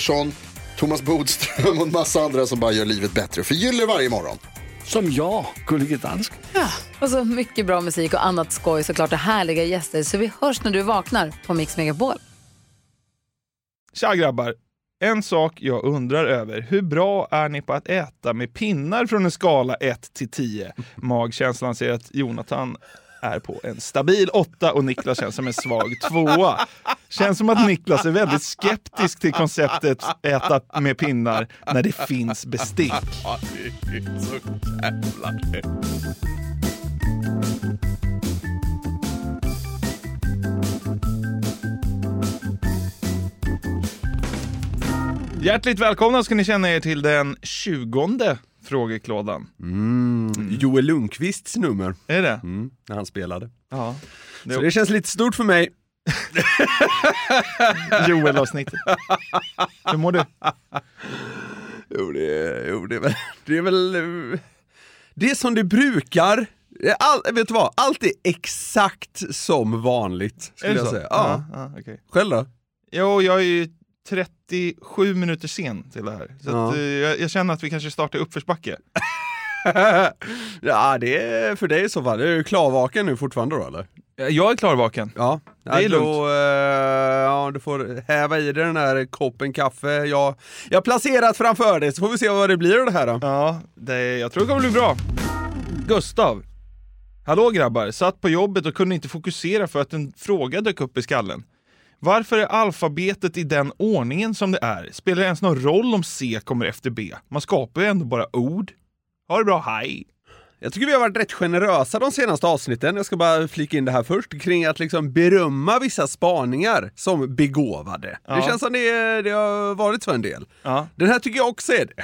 Pettersson, Thomas Bodström och en massa andra som bara gör livet bättre. Förgyller varje morgon. Som jag, Gullige Dansken. Och så mycket bra musik och annat skoj såklart och härliga gäster. Så vi hörs när du vaknar på Mix Megapol. Tja grabbar! En sak jag undrar över. Hur bra är ni på att äta med pinnar från en skala 1 till 10? Magkänslan säger att Jonathan är på en stabil 8 och Niklas känns som en svag 2. Känns som att Niklas är väldigt skeptisk till konceptet äta med pinnar när det finns bestick. Hjärtligt välkomna ska ni känna er till den 20 frågeklådan. Joel Lundqvists nummer, Är det? mm, när han spelade. Ja. Så det känns lite stort för mig. Joel-avsnittet. Hur mår du? Jo, det är, jo, det är väl, det är väl, eh, det är som det brukar. All, vet du vad, allt är exakt som vanligt, skulle det jag så? säga. Ja. ja okej. Själv då? Jo, jag är ju 37 minuter sen till det här. Så Ja. att, eh, jag, jag känner att vi kanske startar uppförsbacke. ja, det är för dig i så fall. Du är ju klarvaken nu fortfarande då eller? Jag är klarvaken. Ja, Det är då, eh, ja, du får häva i dig den här koppen kaffe. Jag, jag har placerat framför dig så får vi se vad det blir av det här då. Ja, det, jag tror det kommer bli bra. Gustav. Hallå grabbar, satt på jobbet och kunde inte fokusera för att en fråga dök upp i skallen. Varför är alfabetet i den ordningen som det är? Spelar det ens någon roll om C kommer efter B? Man skapar ju ändå bara ord. Ha det bra, hej! Jag tycker vi har varit rätt generösa de senaste avsnitten, jag ska bara flika in det här först, kring att liksom berömma vissa spaningar som begåvade. Det Ja. känns som det, det har varit så en del. Ja. Den här tycker jag också är det.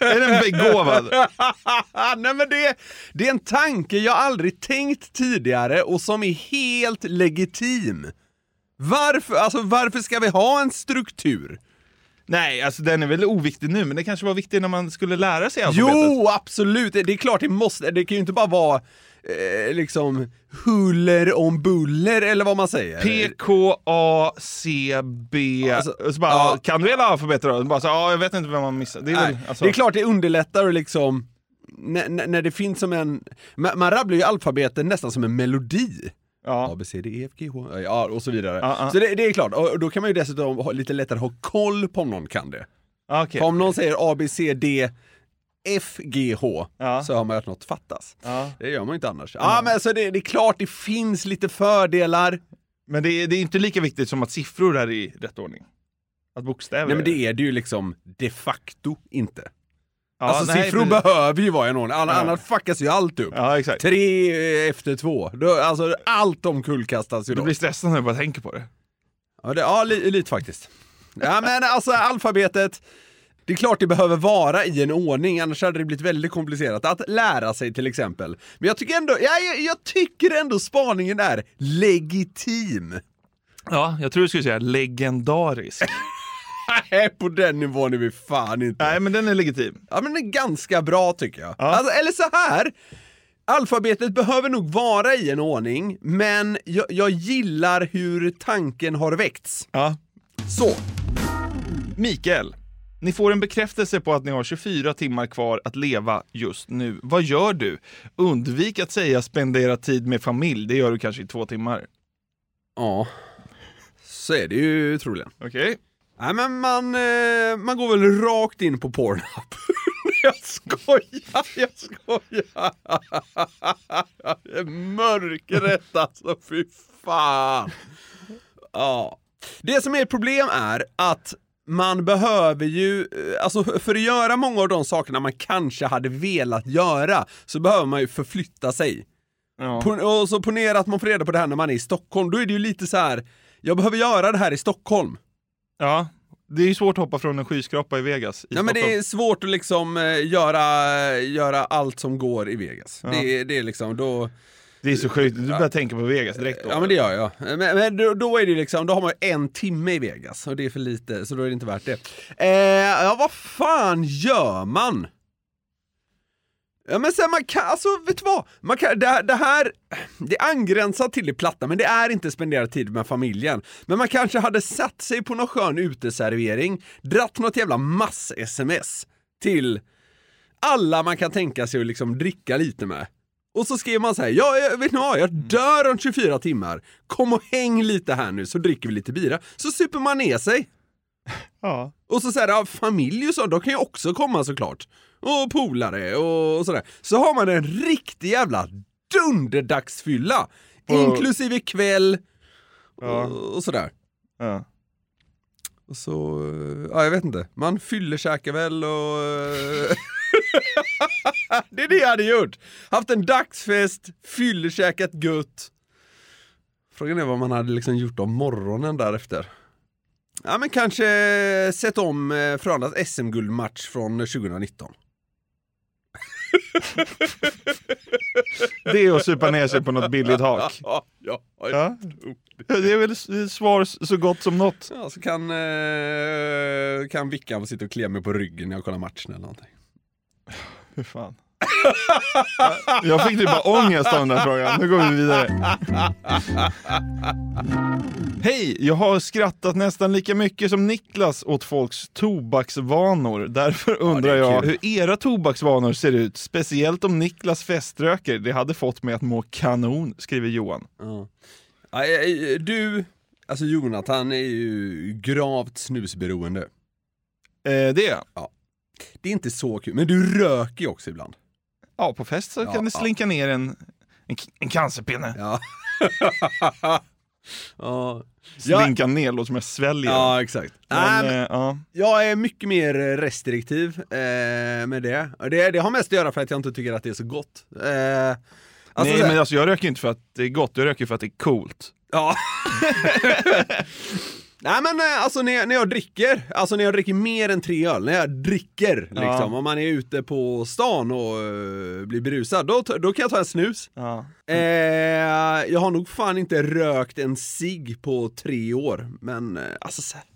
Är den begåvad? Nej men det, det är en tanke jag aldrig tänkt tidigare och som är helt legitim. Varför, alltså varför ska vi ha en struktur? Nej, alltså den är väl oviktig nu, men det kanske var viktigt när man skulle lära sig alfabetet. Jo, absolut! Det är klart det måste, det kan ju inte bara vara eh, liksom huller om buller eller vad man säger. P, K, A, C, B. Alltså, så bara, ja. Kan du hela alfabetet då? Bara så, ja, jag vet inte vem man missar. Det är, väl, alltså, det är klart det underlättar liksom när, när när det finns som en, man, man rabblar ju alfabetet nästan som en melodi. A, Ja. B, C, D, E, F, G, H, ja och så vidare. Ja, ja. Så det, det är klart, och då kan man ju dessutom ha, lite lättare ha koll på om någon kan det. Ja, okej. För om någon säger A, B, C, D, F, G, H, så har man ju att något fattas. Det gör man ju inte annars. Ja, men så det, det är klart det finns lite fördelar. Men det är, det är inte lika viktigt som att siffror är i rätt ordning. Att bokstäver Nej men det är det ju liksom de facto inte. Ja, alltså nej, siffror precis. behöver ju vara i en ordning, Anna- Ja. annars fuckas ju allt upp. Ja, exakt. Tre eh, efter två. Alltså allt omkullkastas ju Du då. blir stressad när du bara tänker på det. Ja, det, ja li, lite faktiskt. Ja men alltså alfabetet, det är klart det behöver vara i en ordning, annars hade det blivit väldigt komplicerat att lära sig till exempel. Men jag tycker ändå, ja, jag, jag tycker ändå spaningen är legitim. Ja, jag tror du skulle säga legendarisk. Nej, på den nivån är vi fan inte. Nej, men den är legitim. Ja men den är ganska bra tycker jag. Ja. Alltså, eller så här. Alfabetet behöver nog vara i en ordning, men jag, jag gillar hur tanken har väckts. Ja. Så. Mikael, ni får en bekräftelse på att ni har 24 timmar kvar att leva just nu. Vad gör du? Undvik att säga spendera tid med familj. Det gör du kanske i två timmar. Ja. Så är det ju troligen. Okej? Nej men man, eh, man går väl rakt in på Pornhub. jag skojar, jag skojar. Det är mörkret alltså, fy fan. Ja. Det som är ett problem är att man behöver ju, eh, alltså för att göra många av de sakerna man kanske hade velat göra, så behöver man ju förflytta sig. Ja. Och så ponera att man får reda på det här när man är i Stockholm, då är det ju lite så här. jag behöver göra det här i Stockholm. Ja. Det är ju svårt att hoppa från en skyskrapa i Vegas. I Ja, men det är svårt att liksom eh, göra, göra allt som går i Vegas. Ja. Det, är- det är liksom då... det är så sjukt. Du börjar tänka på Vegas direkt då. Ja men det gör jag. Men, men då, då är det liksom, då har man en timme i Vegas och det är för lite, så då är det inte värt det. Eh, ja vad fan gör man? Ja men sen man kan, alltså vet du vad? Man kan, det, det här, det angränsar till det platta men det är inte spendera tid med familjen. Men man kanske hade satt sig på någon skön uteservering, dratt något jävla mass-sms till alla man kan tänka sig att liksom dricka lite med. Och så skrev man så här, ja, jag- vet ni vad, jag dör om 24 timmar. Kom och häng lite här nu så dricker vi lite bira. Så super man ner sig. Ja. Och så säger ja, familj och så, de kan ju också komma såklart. Och polare och, och sådär. Så har man en riktig jävla dunderdagsfylla. På- Inklusive kväll Ja. och, och sådär. Ja. Och så, ja jag vet inte, man fyllekäkar väl och... det är det jag hade gjort! Haft en dagsfest, fyllekäkat gött. Frågan är vad man hade liksom gjort om morgonen därefter. Ja men kanske sett om eh, Frölundas SM-guldmatch från 2019. Det är att supa ner sig på något billigt hak. Ja, ja, ja. Det är väl svar så gott som något. ja så kan, eh, kan Vickan få sitta och klia mig på ryggen när jag kollar matchen eller någonting. Hur fan. Jag fick typ bara ångest av den där frågan. Nu går vi vidare. Hej! Jag har skrattat nästan lika mycket som Niklas åt folks tobaksvanor. Därför undrar är jag hur era tobaksvanor ser ut. Speciellt om Niklas feströker. Det hade fått mig att må kanon, skriver Johan. Ja. Ja, eh, Du, alltså Jonathan är ju gravt snusberoende. Eh, det är jag. Det är inte så kul, men du röker ju också ibland. Ja, på fest så Ja, kan det slinka ner en, en, en cancerpinne. Ja. ja. Slinka ner låter som jag sväljer. Ja, exakt. Men, eh, ja. jag är mycket mer restriktiv eh, med det. Det. Det har mest att göra för att jag inte tycker att det är så gott. Eh, alltså, Nej så men alltså jag röker inte för att det är gott, jag röker för att det är coolt. Ja. Nej men eh, alltså när jag, när jag dricker, alltså när jag dricker mer än tre öl, när jag dricker liksom, Ja. om man är ute på stan och eh, blir berusad, då, då kan jag ta en snus. Ja. Eh, jag har nog fan inte rökt en cigg på tre år, men eh, alltså så här,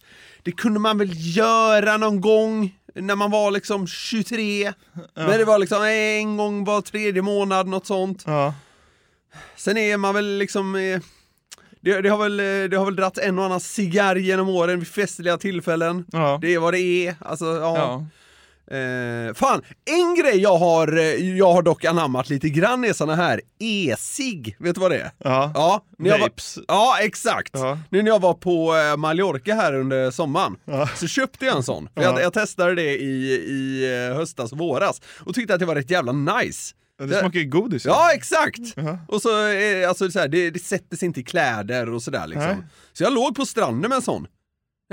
det kunde man väl göra någon gång när man var liksom 23. Men det var liksom en gång var tredje månad, något sånt. Ja. Sen är man väl liksom eh, det, det, har väl, eh, det har väl dratt en och annan cigarr genom åren vid festliga tillfällen. Ja. Det är vad det är. Alltså, ja. Ja. Eh, fan, en grej jag har, eh, jag har dock anammat lite grann är såna här e-cigg. Vet du vad det är? Ja. Ja, när jag var, Vapes. ja exakt. Ja. Nu när jag var på eh, Mallorca här under sommaren Ja. så köpte jag en sån. Jag, jag testade det i, i höstas våras och tyckte att det var rätt jävla nice. Det smakar ju godis. Ja, exakt! Ja. Och så, alltså så här, det, det sätter sig inte i kläder och sådär liksom. Nej. Så jag låg på stranden med en sån.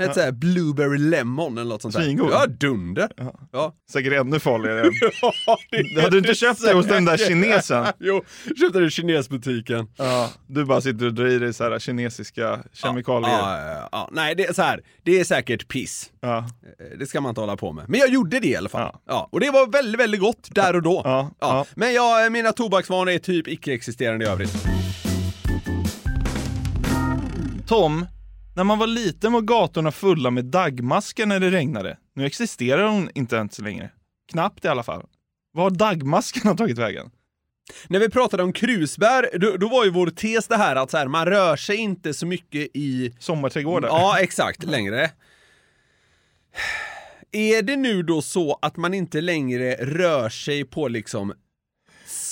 Ett Ja. såhär blueberry lemon eller något sånt där. Svingod. Ja, dunder! Ja. Ja. Säkert ännu farligare. Ja, det Hade du inte köpt det hos den där kinesen? jo, köpte det i kinesbutiken. Ja, du bara sitter och drar i dig så här kinesiska kemikalier. Ja, ja, ja. Nej, det är så här. det är säkert piss. Ja. Eh, Det ska man inte hålla på med. Men jag gjorde det i alla fall. Ja. Ja. Och det var väldigt, väldigt gott där och då. Ja, ja. Men jag, mina tobaksvanor är typ icke-existerande i övrigt. Tom, när man var liten var gatorna fulla med dagmaskar när det regnade. Nu existerar hon inte ens längre. Knappt i alla fall. Var har dagmaskarna tagit vägen? När vi pratade om krusbär, då, då var ju vår tes det här att så här, man rör sig inte så mycket i... Sommarträdgårdar? Ja, exakt, längre. Är det nu då så att man inte längre rör sig på liksom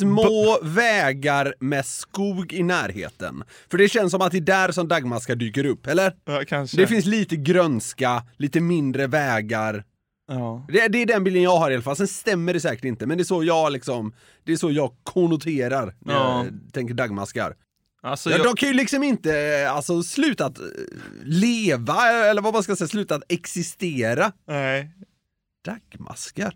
små vägar med skog i närheten. För det känns som att det är där som dagmaskar dyker upp, eller? Ja, kanske. Det finns lite grönska, lite mindre vägar. Ja. Det, det är den bilden jag har i alla fall, sen stämmer det säkert inte, men det är så jag liksom, det är så jag konnoterar när Ja. jag tänker dagmaskar. Alltså, Ja, jag, De kan ju liksom inte alltså, sluta att eh, leva, eller vad man ska säga, sluta att existera. nej. Dagmaskar.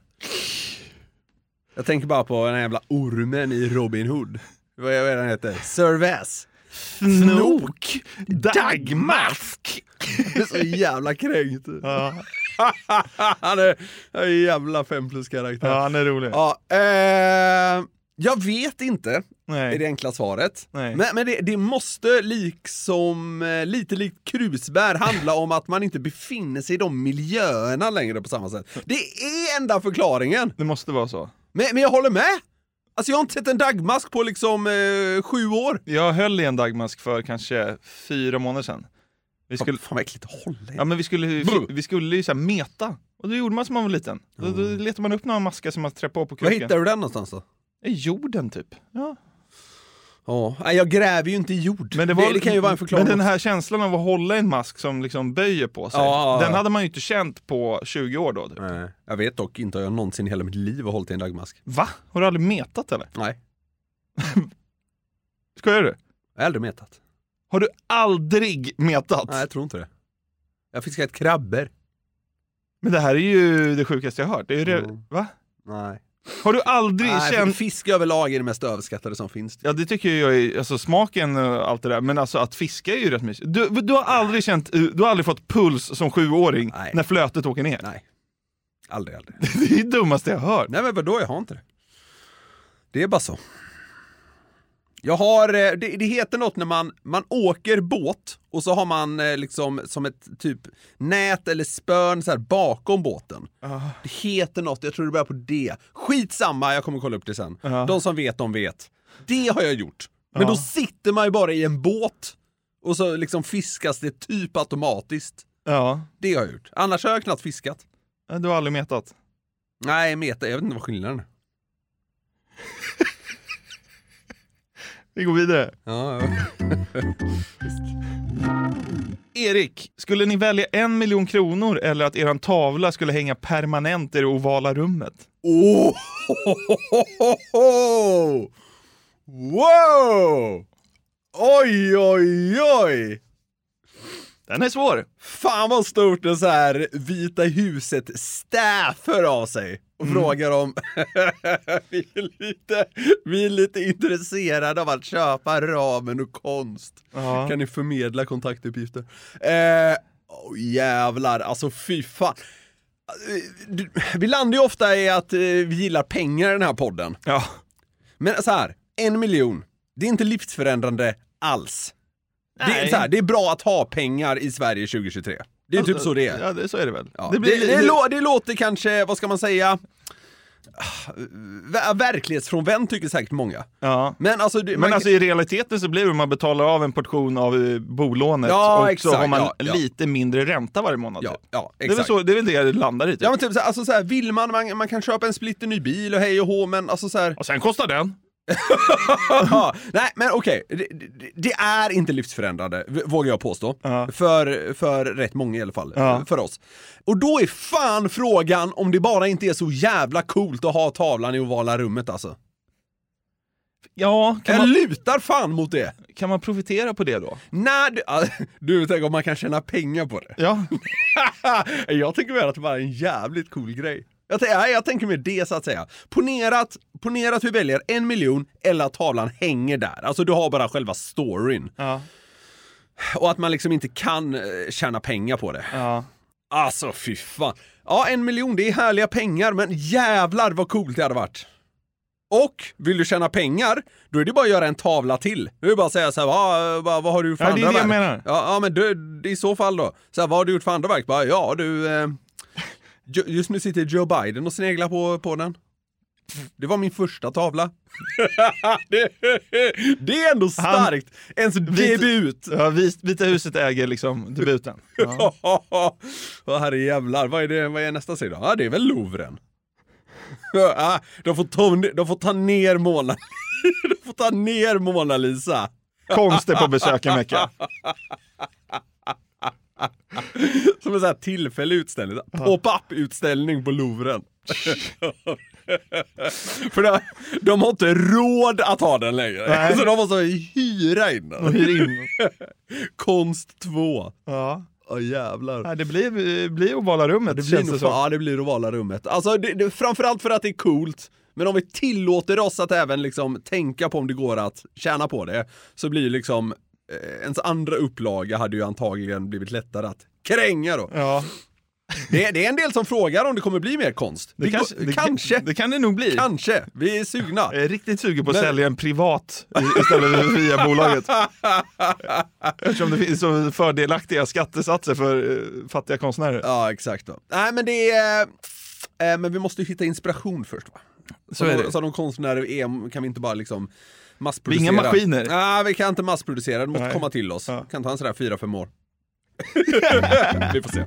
Jag tänker bara på den här jävla ormen i Robin Hood. Vad är den heter? Sir Vass. Snok! Dagmask! Det är så jävla kränkt. Ja. Han är är en jävla fem plus karaktär. ja, han är rolig. Ja, eh, jag vet inte, är Nej. det enkla svaret. Nej. Men, men det, det måste liksom, eh, lite likt krusbär, handla om att man inte befinner sig i de miljöerna längre på samma sätt. Det är enda förklaringen. Det måste vara så. Men, men jag håller med! Alltså jag har inte sett en dagmask på liksom eh, sju år. Jag höll i en dagmask för kanske fyra månader sedan. Vi skulle, Fan vad äckligt att hålla i. ja, men vi skulle, vi, skulle ju så här meta. Och det gjorde man som man var liten. Då, då letade man upp några maskar som man träffade på på Var hittar du den någonstans då? I jorden typ. Ja. Ja, nej, jag gräver ju inte i jord. Men det, var, det kan ju vara en förklaring. Men den här känslan av att hålla en mask som liksom böjer på sig. Ja. Den hade man ju inte känt på 20 år då. Typ. Nej, jag vet dock inte, har jag någonsin i hela mitt liv har hållit i en dagmask. Va? Har du aldrig metat eller? Nej, Skojar du? jag har aldrig metat. Har du aldrig metat? Nej, jag tror inte det. Jag har fiskat krabbor. Men det här är ju det sjukaste jag har hört. Det är ju. Mm. Va? Nej. Har du aldrig Nej, känt... fisk överlag är det mest överskattade som finns. Ja det tycker jag är, alltså smaken och allt det där, men alltså att fiska är ju rätt mysigt. Du, du har aldrig känt, du har aldrig fått puls som sjuåring Nej. när flötet åker ner? Nej. Aldrig, aldrig. Det är det dummaste jag hört. Nej men vadå, jag har inte det. Det är bara så. Jag har, eh, det, det heter något när man, man åker båt och så har man eh, liksom som ett typ nät eller spön så här bakom båten. Det heter något, jag tror det börjar på D. Skitsamma, jag kommer kolla upp det sen. Ja. De som vet, de vet. Det har jag gjort. Men Ja. då sitter man ju bara i en båt och så liksom fiskas det typ automatiskt. Ja, Det har jag gjort. Annars har jag knappt fiskat. du har aldrig metat. Nej, meta, jag vet inte vad skillnaden är. Vi går vidare. Ja, ja. Erik, skulle ni välja en miljon kronor eller att eran tavla skulle hänga permanent i det ovala rummet? Oh! Wow! Oj, oj, oj! Den är svår. Fan vad stort det så här Vita huset staff hör av sig och frågar om vi, är lite, vi är lite intresserade av att köpa ramen och konst. Ja. Kan ni förmedla kontaktuppgifter? Eh, oh, jävlar, alltså fy fan. Vi landar ju ofta i att eh, vi gillar pengar i den här podden. Ja. Men så här, en miljon, det är inte livsförändrande alls. Det är, här, det är bra att ha pengar i Sverige 2023. Det är typ så det är. Ja, det, så är det väl. Ja. Det Det, blir det, lite- lå- det låter kanske, vad ska man säga, Ah, ver- verklighetsfrånvänt tycker säkert många. ja. Men alltså, det, Men alltså i realiteten så blir det om man betalar av en portion av eh, bolånet Ja, och så exakt, har man ja, ja. lite mindre ränta varje månad. ja, typ. ja, det, är väl exakt. så, det är väl det det landar i. Typ. Ja men typ så alltså så här, vill man, man, man kan köpa en splitter ny bil och hej och hå, men alltså så här, Och sen kostar den. Nej men okej, det, det, det är inte livsförändrande, vågar jag påstå. Ja. För, för rätt många i alla fall, Ja. för oss. Och då är fan frågan om det bara inte är så jävla coolt att ha tavlan i ovala rummet alltså. Ja, kan Jag man, lutar fan mot det. kan man profitera på det då? Nej, du, du tänker om man kan tjäna pengar på det. Ja, jag tänker mer att det bara är en jävligt cool grej. Jag, nej, jag tänker mer det så att säga. Ponerat, ponerat vi väljer en miljon eller att tavlan hänger där. Alltså du har bara själva storyn. ja, Och att man liksom inte kan eh, tjäna pengar på det. ja. Alltså fy fan. Ja, en miljon, det är härliga pengar, men jävlar vad coolt det hade varit. Och vill du tjäna pengar, då är det bara att göra en tavla till. Det är bara att säga så här, vad, vad, vad har du gjort för Ja, det är andra det jag verk? menar. Ja, ja men du, det är i så fall då. Så här, vad har du gjort för andra verk? Bara, ja du, eh, just nu sitter Joe Biden och sneglar på, på den. Det var min första tavla. det, det är ändå starkt! Ens debut! ja Vit- Vita huset äger liksom debuten. Ja. Åh herre jävlar, vad är, det, vad är nästa sida? Ja, det är väl Louvren. Ja, de, får ta, de får ta ner Mona De får ta ner Mona Lisa. Konst är på besök i Mecka. Som en sån här tillfällig utställning. Pop-up utställning på Louvren. För de, de har inte råd att ha den längre. Nej. Så de måste hyra in den. Hyr in. Konst 2. Ja. Åh jävlar. Nej, det blir, blir ovala rummet Det blir, känns det som. ja, det blir ovala rummet. Alltså, det, det, framförallt för att det är coolt. Men om vi tillåter oss att även liksom tänka på om det går att tjäna på det, så blir liksom ens andra upplaga hade ju antagligen blivit lättare att kränga då. Ja, Det, det är en del som frågar om det kommer bli mer konst. det, kanske, går- det, kanske. det kan det nog bli. Kanske. Vi är sugna. Jag är riktigt sugen på att Men- sälja en privat istället för via bolaget. Eftersom det finns så fördelaktiga skattesatser för eh, fattiga konstnärer. Ja, exakt. Då. Nej, men det är... Eh, men vi måste ju hitta inspiration först va? Så det. Så de konstnärer är, kan vi inte bara liksom massproducera. Inga maskiner. Nej, vi kan inte massproducera, det måste Nej. komma till oss. Ja. Kan ta en sådär fyra, fem år. vi får se.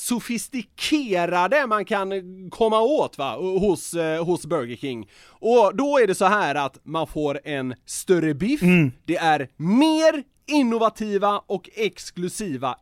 sofistikerade man kan komma åt va, hos, eh, hos Burger King. Och då är det så här att man får en större biff, det är mer innovativa och exklusiva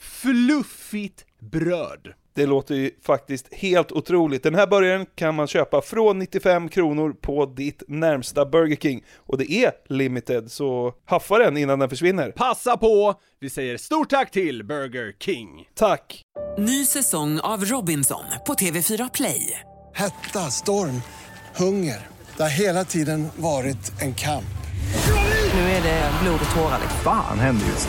fluffigt bröd. Det låter ju faktiskt helt otroligt. Den här burgaren kan man köpa från 95 kronor på ditt närmsta Burger King. Och det är limited, så haffa den innan den försvinner. Passa på! Vi säger stort tack till Burger King. Tack! Ny säsong av Robinson på TV4 Play. Hetta, storm, hunger. Det har hela tiden varit en kamp. Nu är det blod och tårar. Fan händer just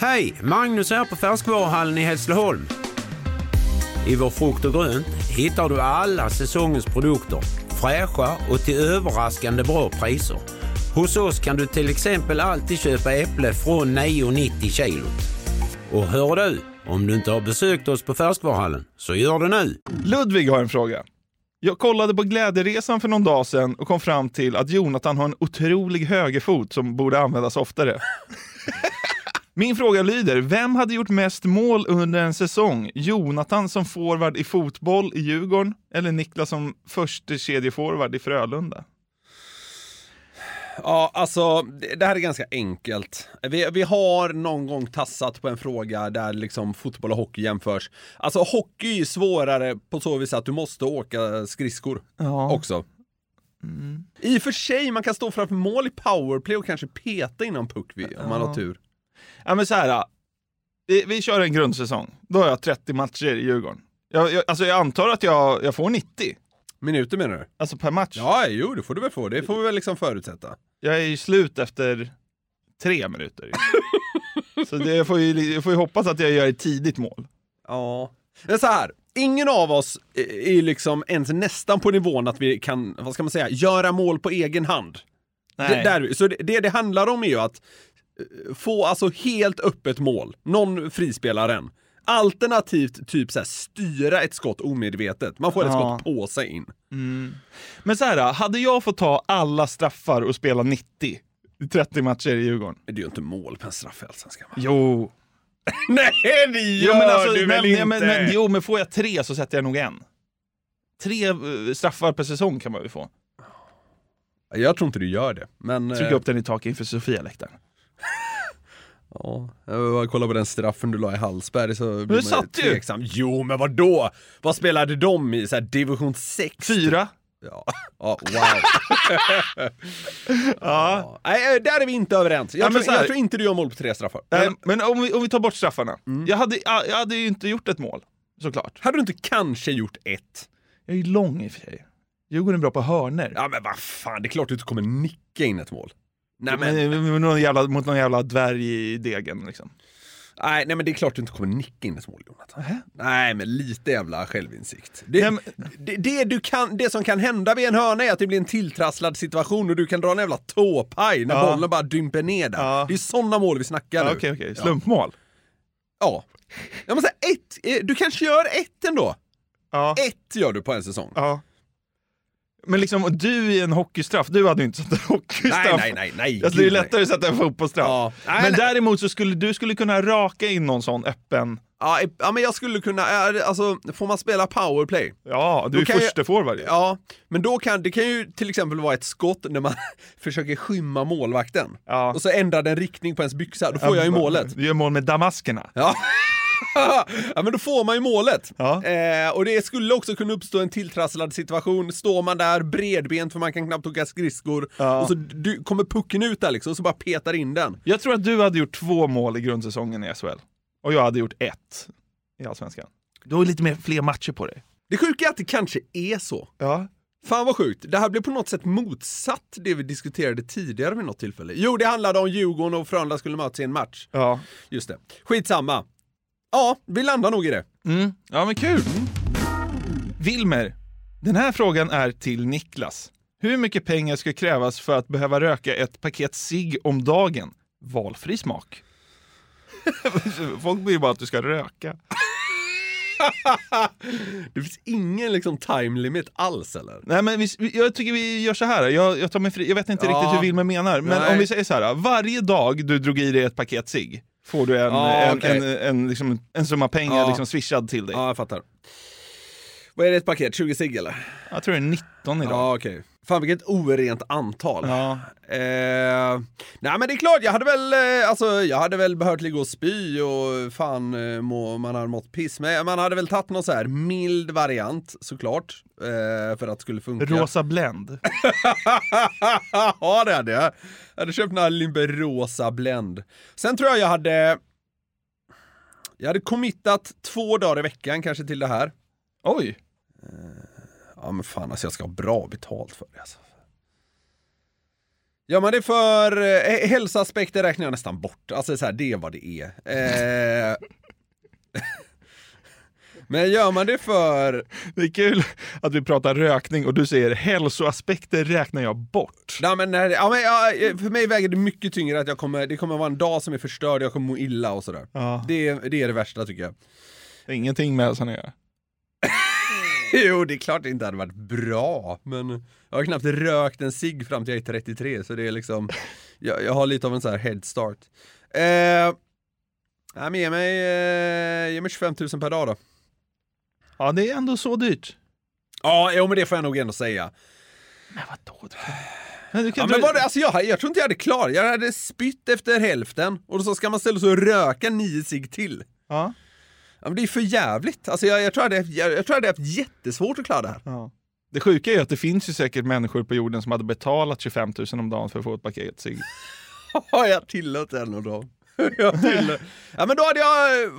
Hej! Magnus här på Färskvaruhallen i Hässleholm. I vår frukt och grönt hittar du alla säsongens produkter. Fräscha och till överraskande bra priser. Hos oss kan du till exempel alltid köpa äpple från 9,90 kilot. Och hör du, om du inte har besökt oss på Färskvaruhallen, så gör det nu. Ludvig har en fråga. Jag kollade på Glädjeresan för någon dag sedan och kom fram till att Jonathan har en otrolig högerfot som borde användas oftare. Min fråga lyder, vem hade gjort mest mål under en säsong? Jonathan som forward i fotboll i Djurgården eller Niklas som första kedjeforward i Frölunda? Ja, alltså det här är ganska enkelt. Vi, vi har någon gång tassat på en fråga där liksom fotboll och hockey jämförs. Alltså hockey är ju svårare på så vis att du måste åka skridskor Ja. också. I och för sig, man kan stå framför mål i powerplay och kanske peta innan puck vid, om man Ja. har tur. Ja men så här. Vi, vi kör en grundsäsong. Då har jag 30 matcher i Djurgården. Jag, jag, alltså jag antar att jag, jag får 90. Minuter menar du? Alltså per match. Ja, jo det får du väl få. Det får vi väl liksom förutsätta. Jag är ju slut efter tre minuter. så det, jag, får ju, jag får ju hoppas att jag gör ett tidigt mål. Ja. Men så här, ingen av oss är liksom ens nästan på nivån att vi kan, vad ska man säga, göra mål på egen hand. Nej. Det, där, så det, det det handlar om är ju att få alltså helt öppet mål. Någon frispelar en. Alternativt typ så här, styra ett skott omedvetet. Man får ett Ja. skott på sig in. Mm. Men så här, hade jag fått ta alla straffar och spela 90 i 30 matcher i Djurgården? Det är ju inte mål på en straff i Allsvenskan. Jo. Nej, det gör Jo, men alltså, du men, väl inte? men, men, jo, men får jag tre så sätter jag nog en. Tre eh, straffar per säsong kan man väl få. Jag tror inte du gör det. Men, Trycka eh, upp den i taket inför Sofia-läktaren. Ja, jag på den straffen du la i Hallsberg så blir man satt ju. tveksam. Jo, men vad då? Vad spelade de i? Så här, division 6? Fyra. Ja, ja wow. ja. Nej, eh, där är vi inte överens. Jag, Ja, tror, jag tror inte du gör mål på tre straffar. Nej, men om vi, om vi tar bort straffarna. Mm. Jag, hade, jag hade ju inte gjort ett mål, såklart. Hade du inte kanske gjort ett? Jag är ju lång i och för sig. Djurgården är bra på hörner. Ja men vad fan, det är klart du inte kommer nicka in ett mål. Nej men, men, men, någon jävla, mot någon jävla dvärg i degen liksom. nej, nej men det är klart du inte kommer nicka in ett mål Jonathan. Nej men lite jävla självinsikt. Det, Nej, det, det, du kan, det som kan hända vid en hörna är att det blir en tilltrasslad situation och du kan dra en jävla tåpaj när Ja. bollen bara dimper ner där. Ja. Det är sådana mål vi snackar Ja, nu. Okej, okej. Slumpmål. Ja. Jag måste säga ett, eh, du kanske gör ett ändå. Ja. Ett gör du på en säsong. ja. Men liksom, du i en hockeystraff, du hade ju inte satt en hockeystraff. Nej, nej, nej, nej. Alltså, det är lättare att sätta en fotbollsstraff. Ja. Nej, men nej. däremot så skulle du skulle kunna raka in någon sån öppen... Ja, ja, men jag skulle kunna, alltså får man spela powerplay? Ja, du Då är kan jag- första forward ju. Ja, men då kan, det kan ju till exempel vara ett skott när man försöker skymma målvakten. Ja. Och så ändrar den riktning på ens byxa, då får jag ju målet. Du gör mål med damaskerna. Ja. ja men då får man ju målet. Ja. Eh, och det skulle också kunna uppstå en tilltrasslad situation. Står man där bredbent för man kan knappt åka skridskor Ja. och så du, kommer pucken ut där liksom och så bara petar in den. Jag tror att du hade gjort två mål i grundsäsongen i SHL. Och jag hade gjort ett i Allsvenskan. Du har lite mer, fler matcher på dig. Det sjuka är att det kanske är så. Ja. Fan vad sjukt. Det här blev på något sätt motsatt det vi diskuterade tidigare vid något tillfälle. Jo, det handlade om Djurgården och Frölunda skulle mötas i en match. Ja. Just det. Skitsamma. Ja, vi landar nog i det. Mm. Ja, men kul. Wilmer, den här frågan är till Niklas. Hur mycket pengar ska krävas för att behöva röka ett paket cigg om dagen? Valfri smak. Folk vill bara att du ska röka. Det finns ingen liksom time limit alls eller? Nej, men vi- jag tycker vi gör så här. Jag, jag, tar mig fri, jag vet inte Ja. riktigt hur Wilmer menar, men Nej. om vi säger så här. Varje dag du drog i dig ett paket cigg får du en, Ja, en, okej. en, en, liksom, en summa pengar Ja. liksom swishad till dig. Ja, jag fattar. Vad är det ett paket? 20 cigg eller? Jag tror det är 19 idag. Ja, okej. Fan vilket orent antal. Ja. Eh, nej men det är klart, jag hade väl, eh, alltså jag hade väl behövt ligga och spy och fan eh, må, man hade mått piss. Men man hade väl tagit någon så här mild variant såklart. Eh, för att det skulle funka. Rosa Blend. ja det hade jag. Jag hade köpt några Limber Rosa Blend. Sen tror jag jag hade jag hade committat två dagar i veckan kanske till det här. Oj! Ja men fan alltså jag ska ha bra betalt för det alltså. Gör man det för eh, hälsoaspekter räknar jag nästan bort. Alltså så här, det är vad det är. Eh, men gör man det för... Det är kul att vi pratar rökning och du säger hälsoaspekter räknar jag bort. Nej, men, nej, ja, men, ja, för mig väger det mycket tyngre att jag kommer, det kommer vara en dag som är förstörd, jag kommer må illa och sådär. Ja. Det, det är det värsta tycker jag. Det är ingenting med hälsan att göra. Jo, det är klart det inte hade varit bra, men jag har knappt rökt en cigg fram till jag är 33, så det är liksom, jag, jag har lite av en sån här head start. Eh, ja, men ge mig, eh, ge mig 25 000 per dag då. Ja, det är ändå så dyrt. Ja, jo men det får jag nog ändå säga. Men vadå? Men du kan Ja, men det, alltså jag, jag tror inte jag hade klarat Jag hade spytt efter hälften och så ska man ställa sig och röka nio cigg till. Ja. Ja, men det är för jävligt. Alltså jag, jag, tror jag, hade, jag, jag tror jag hade haft jättesvårt att klara det här. Ja. Det sjuka är att det finns ju säkert människor på jorden som hade betalat 25 000 om dagen för att få ett paket cigg. Jag tillåt en av dem? jag tillåt. Ja men då hade jag...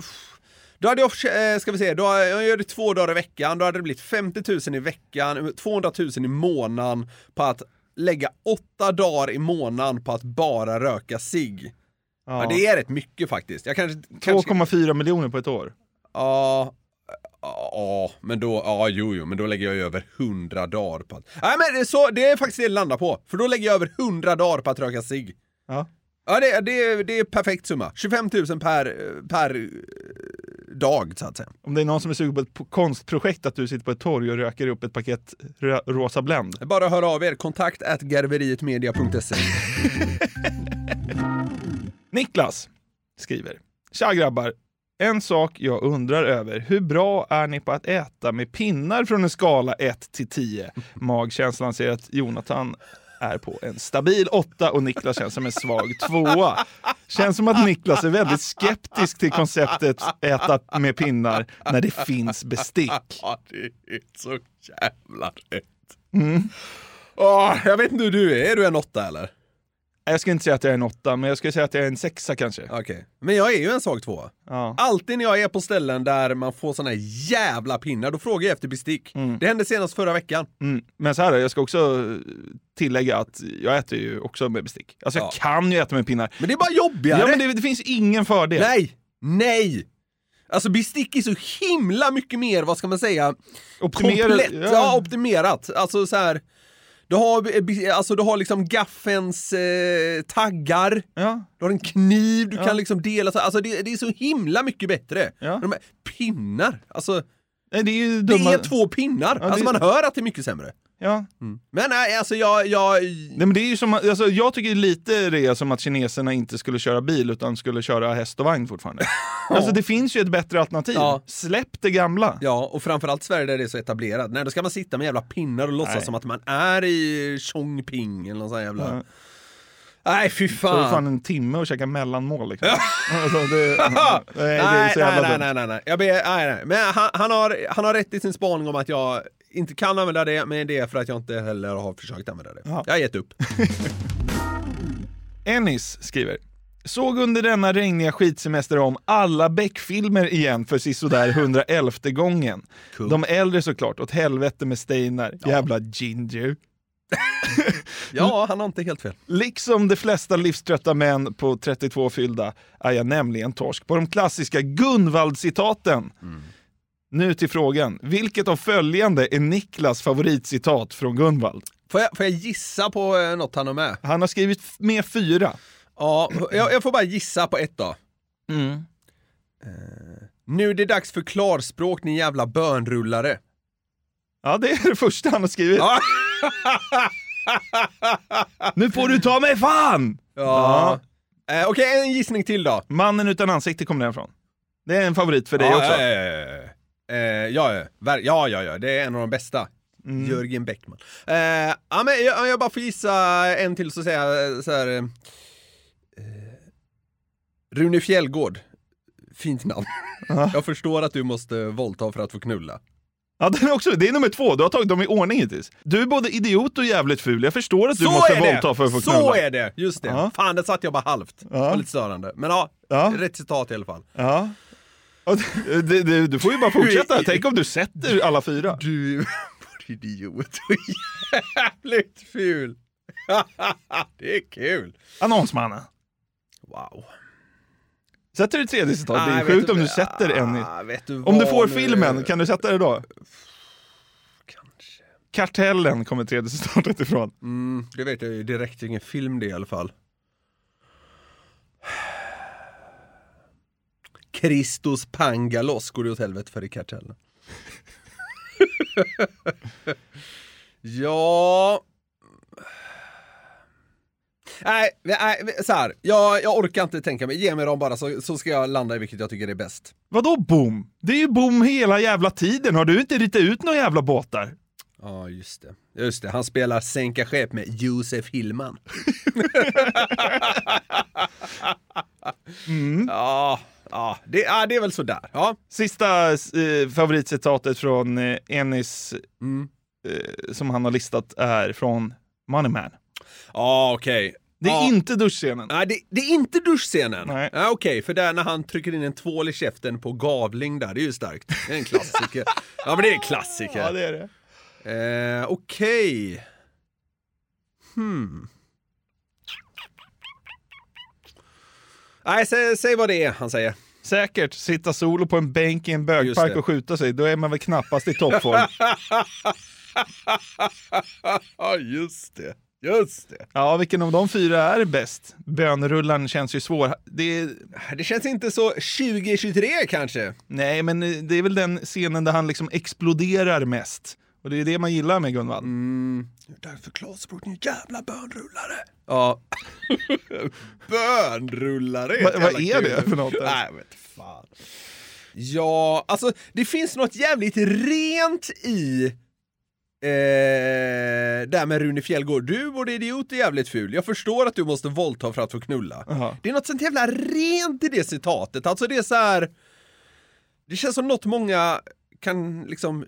Då hade jag, eh, ska vi se, då, jag gör det två dagar i veckan, då hade det blivit 50 000 i veckan, 200 000 i månaden på att lägga åtta dagar i månaden på att bara röka cigg. Ja. Ja. det är rätt mycket faktiskt. Jag kanske... kanske 2,4 miljoner på ett år. Ja, ja, men då, ja, jo, jo, men då lägger jag ju över 100 dagar på att... Nej, men det är, så, det är faktiskt det det landar på. För då lägger jag över 100 dagar på att röka cigg. Ja. Ja, det, det, det är perfekt summa. 25 000 per, per eh, dag, så att säga. Om det är någon som är sugen på ett konstprojekt att du sitter på ett torg och röker upp ett paket rö- rosa Blend. Bara hör av er. Kontakt at garverietmedia.se. Niklas skriver. Tja grabbar! En sak jag undrar över. Hur bra är ni på att äta med pinnar från en skala 1 till 10? Magkänslan säger att Jonathan är på en stabil 8 och Niklas känns som en svag 2. Känns som att Niklas är väldigt skeptisk till konceptet äta med pinnar när det finns bestick. Ja, det är så jävla rätt. Mm. Åh, jag vet inte hur du är, är du en åtta eller? Jag ska inte säga att jag är en 8, men jag skulle säga att jag är en 6 kanske. Okej. Men jag är ju en svag tvåa. Ja. Alltid när jag är på ställen där man får såna jävla pinnar, då frågar jag efter bestick. Det hände senast förra veckan. Mm. Men så här, jag ska också tillägga att jag äter ju också med bestick. Alltså jag kan ju äta med pinnar. Men det är bara jobbigare. Ja, men det, det finns ingen fördel. Nej! Nej! Alltså bestick är så himla mycket mer, vad ska man säga, Optimerat, ja. Ja. optimerat. Alltså så här. Du har, alltså, du har liksom gaffens eh, taggar, Ja. du har en kniv, du Ja. kan liksom dela så alltså det, det är så himla mycket bättre. Ja. De här pinnar, alltså Nej, det är det är två pinnar. Ja, alltså det- man hör att det är mycket sämre. Ja. Men nej, alltså jag, jag... Nej, men det är ju som, alltså, jag tycker lite det är som att kineserna inte skulle köra bil utan skulle köra häst och vagn fortfarande. Alltså det finns ju ett bättre alternativ. Ja. Släpp det gamla. Ja, och framförallt Sverige där det är så etablerat. Nej, då ska man sitta med jävla pinnar och låtsas Nej. som att man är i Chongping eller någon sån här jävla... Ja. Nej, fy Så är det fan. fan en timme och käka mellanmål liksom. alltså, det, nej, det nej, så nej, nej, nej, nej. Jag ber, nej, nej. Men han, han, har, han har rätt i sin spaning om att jag inte kan använda det, men det är för att jag inte heller har försökt använda det. Ja. Jag har gett upp. Ennis skriver. Såg under denna regniga skitsemester om alla Beck-filmer igen för sisådär 111 gången. De äldre såklart, åt helvete med Steinar. Jävla ginger. Ja, han har inte helt fel. Liksom de flesta livströtta män på 32 fyllda är jag nämligen torsk på de klassiska Gunvald-citaten. Nu till frågan. Vilket av följande är Niklas favoritcitat från Gunvald? Får jag, får jag gissa på eh, något han har med? Han har skrivit med fyra. Ja, jag, jag får bara gissa på ett då. Mm. Eh, nu är det dags för klarspråk, ni jävla bönrullare. Ja, det är det första han har skrivit. Ja. Nu får du ta mig fan! Ja. Eh, Okej, en gissning till då. Mannen utan ansikte kommer den ifrån. Det är en favorit för dig också. Ja, ja, ja. Eh, ja, ja. Ver- ja, ja, ja, det är en av de bästa. Mm. Jörgen Bäckman. Eh, ja, men jag, jag bara får gissa en till så säger jag så här. Eh, Rune Fjällgård. Fint namn. jag förstår att du måste våldta för att få knulla. Ja, den är också, det är nummer två. Du har tagit dem i ordning hittills. Du är både idiot och jävligt ful. Jag förstår att du Så måste våldta för att få Så knulla. är det! Just det. Ja. Fan, det satt jag bara halvt. Det var lite störande. Men ja, Ja. rätt citat i alla fall. Ja. Det, det, du får ju bara fortsätta. Tänk om du sätter alla fyra. Du är idiot och jävligt ful. det är kul. Annonsmannen. Wow. Sätter du ett tredje citat? Det Nej, är sjukt du- om du sätter en. Ah, du Om du får nu? filmen, kan du sätta det då? Kanske. Kartellen kommer tredje citatet ifrån. Mm, det vet jag ju direkt, ingen film det i alla fall. Kristus Pangalos går det åt helvete för i kartellen. ja... Nej, nej så här. Jag, jag orkar inte tänka mig. Ge mig dem bara så, så ska jag landa i vilket jag tycker är bäst. Vadå bom? Det är ju bom hela jävla tiden. Har du inte ritat ut några jävla båtar? Ja, just det. Just det, han spelar sänka skepp med Josef Hillman. Ja, ja, det, ja, det är väl sådär. Ja. Sista eh, favoritcitatet från eh, Ennis Mm. eh, som han har listat är från Money Man. Ja, okej. Det är Ja. inte duschscenen. Nej, det, det är inte duschscenen. Nej. Ja, Okej, för där när han trycker in en tvål i käften på gavling där, det är ju starkt. Det är en klassiker. ja, men det är en klassiker. Ja, det är det. Eh, Okej. Hmm. Nej, säg, säg vad det är han säger. Säkert. Sitta solo på en bänk i en bögpark och skjuta sig, då är man väl knappast i toppform. Ja, just det. Just det. ja, vilken av de fyra är bäst? Bönrullan känns ju svår. Det Det känns inte så 2023 kanske. nej, men det är väl den scenen där han liksom exploderar mest. Och det är det man gillar med Gunvald. Mm. Därför Klarspråk, ni jävla bönrullare. Ja. Bönrullare Vad- ett vad är kul. det för något? Nej, vet fan. Ja, alltså det finns något jävligt rent i eh, där med Rune Fjällgård. Du både idiot och jävligt ful. Jag förstår att du måste våldta för att få knulla. Jaha. Det är något sånt jävla rent i det citatet. Alltså det är så här. Det känns som något många kan liksom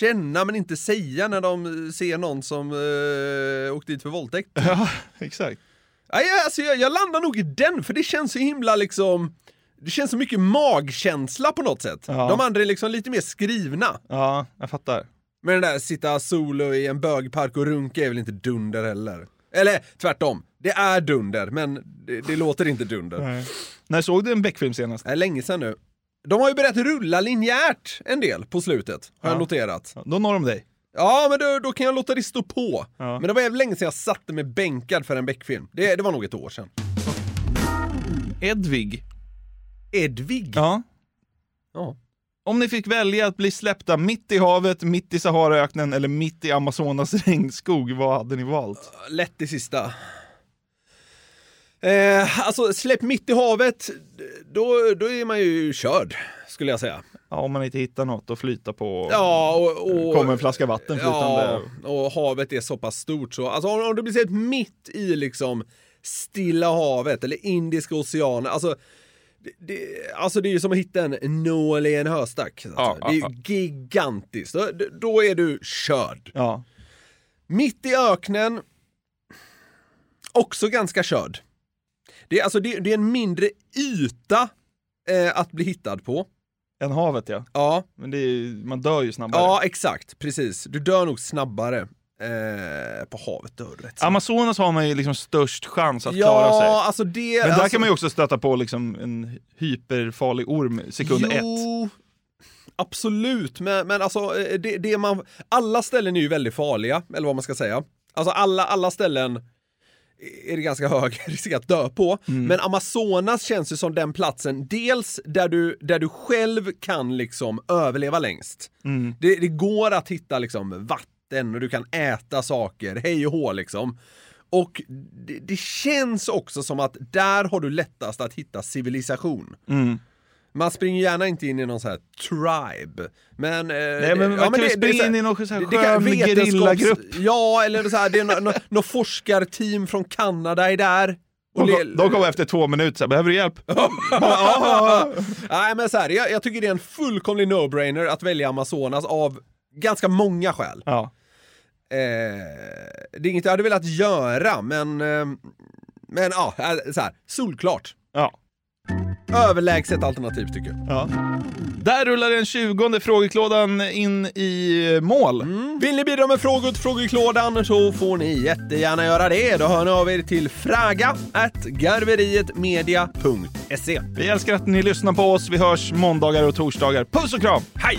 känna men inte säga när de ser någon som eh, åkt dit för våldtäkt. Ja, exakt. Jag, alltså, jag, jag landar nog i den, för det känns så himla liksom... Det känns så mycket magkänsla på något sätt. Ja. De andra är liksom lite mer skrivna. Ja, jag fattar. Men den där sitta solo i en bögpark och runka är väl inte dunder heller? Eller tvärtom, det är dunder, men det, det låter inte dunder. Nej. När såg du en Beck-film senast? Det är länge sedan nu. De har ju börjat rulla linjärt en del på slutet, har Ja. jag noterat. Då når de dig. Ja, men då, då kan jag låta det stå på. Ja. Men det var jävligt länge sedan jag satte mig bänkad för en Beck-film. Det, det var nog ett år sedan. Edvig. Edvig? Ja. Ja. Om ni fick välja att bli släppta mitt i havet, mitt i Saharaöknen eller mitt i Amazonas regnskog, vad hade ni valt? Lätt det sista. Eh, alltså, släpp mitt i havet, då, då är man ju körd, skulle jag säga. Ja, om man inte hittar något att flyta på. Ja, och... och Kommer en flaska vatten flytande. Ja, och havet är så pass stort så, alltså om, om du blir sett mitt i liksom Stilla havet eller Indiska oceanen, alltså det, det, alltså det är ju som att hitta en nål i en höstack. Ja, det är ju ja. gigantiskt. Då, då är du körd. Ja. Mitt i öknen, också ganska körd. Det är, alltså, det, det är en mindre yta eh, att bli hittad på. Än havet ja. Ja. Men är, man dör ju snabbare. Ja, exakt. Precis. Du dör nog snabbare. Eh, på havet du rätt Amazonas har man ju liksom störst chans att Ja, klara sig. alltså det- Men där alltså- kan man ju också stöta på liksom en hyperfarlig orm sekund ett. jo, Absolut, men, men alltså eh, det, det man, alla ställen är ju väldigt farliga, eller vad man ska säga. Alltså alla, alla ställen är det ganska hög risk att dö på. Mm. Men Amazonas känns ju som den platsen, dels där du, där du själv kan liksom överleva längst. Mm. Det, det går att hitta liksom vatten och du kan äta saker, hej och hå liksom. Och det, det känns också som att där har du lättast att hitta civilisation. Mm. Man springer gärna inte in i någon sån här tribe. Men... eh, Nej, men man kan ju springa in i någon sån här skön gerillagrupp. Ja, eller så här, det är något nå, nå forskarteam från Kanada är där. Och De, kom- de kommer efter två minuter, så här, behöver du hjälp? Nej men så här, jag, jag tycker det är en fullkomlig no-brainer att välja Amazonas av ganska många skäl. Ja. Eh, det är inget jag hade velat göra, men... Eh, men ja, eh, så här, solklart. Ja. Överlägset alternativ tycker jag. Ja. Där rullar den tjugonde frågeklådan in i mål. Vill ni bidra med frågor till frågeklådan så får ni jättegärna göra det. Då hör ni av er till fraga garverietmedia.se. Vi älskar att ni lyssnar på oss. Vi hörs måndagar och torsdagar. Puss och kram! Hej!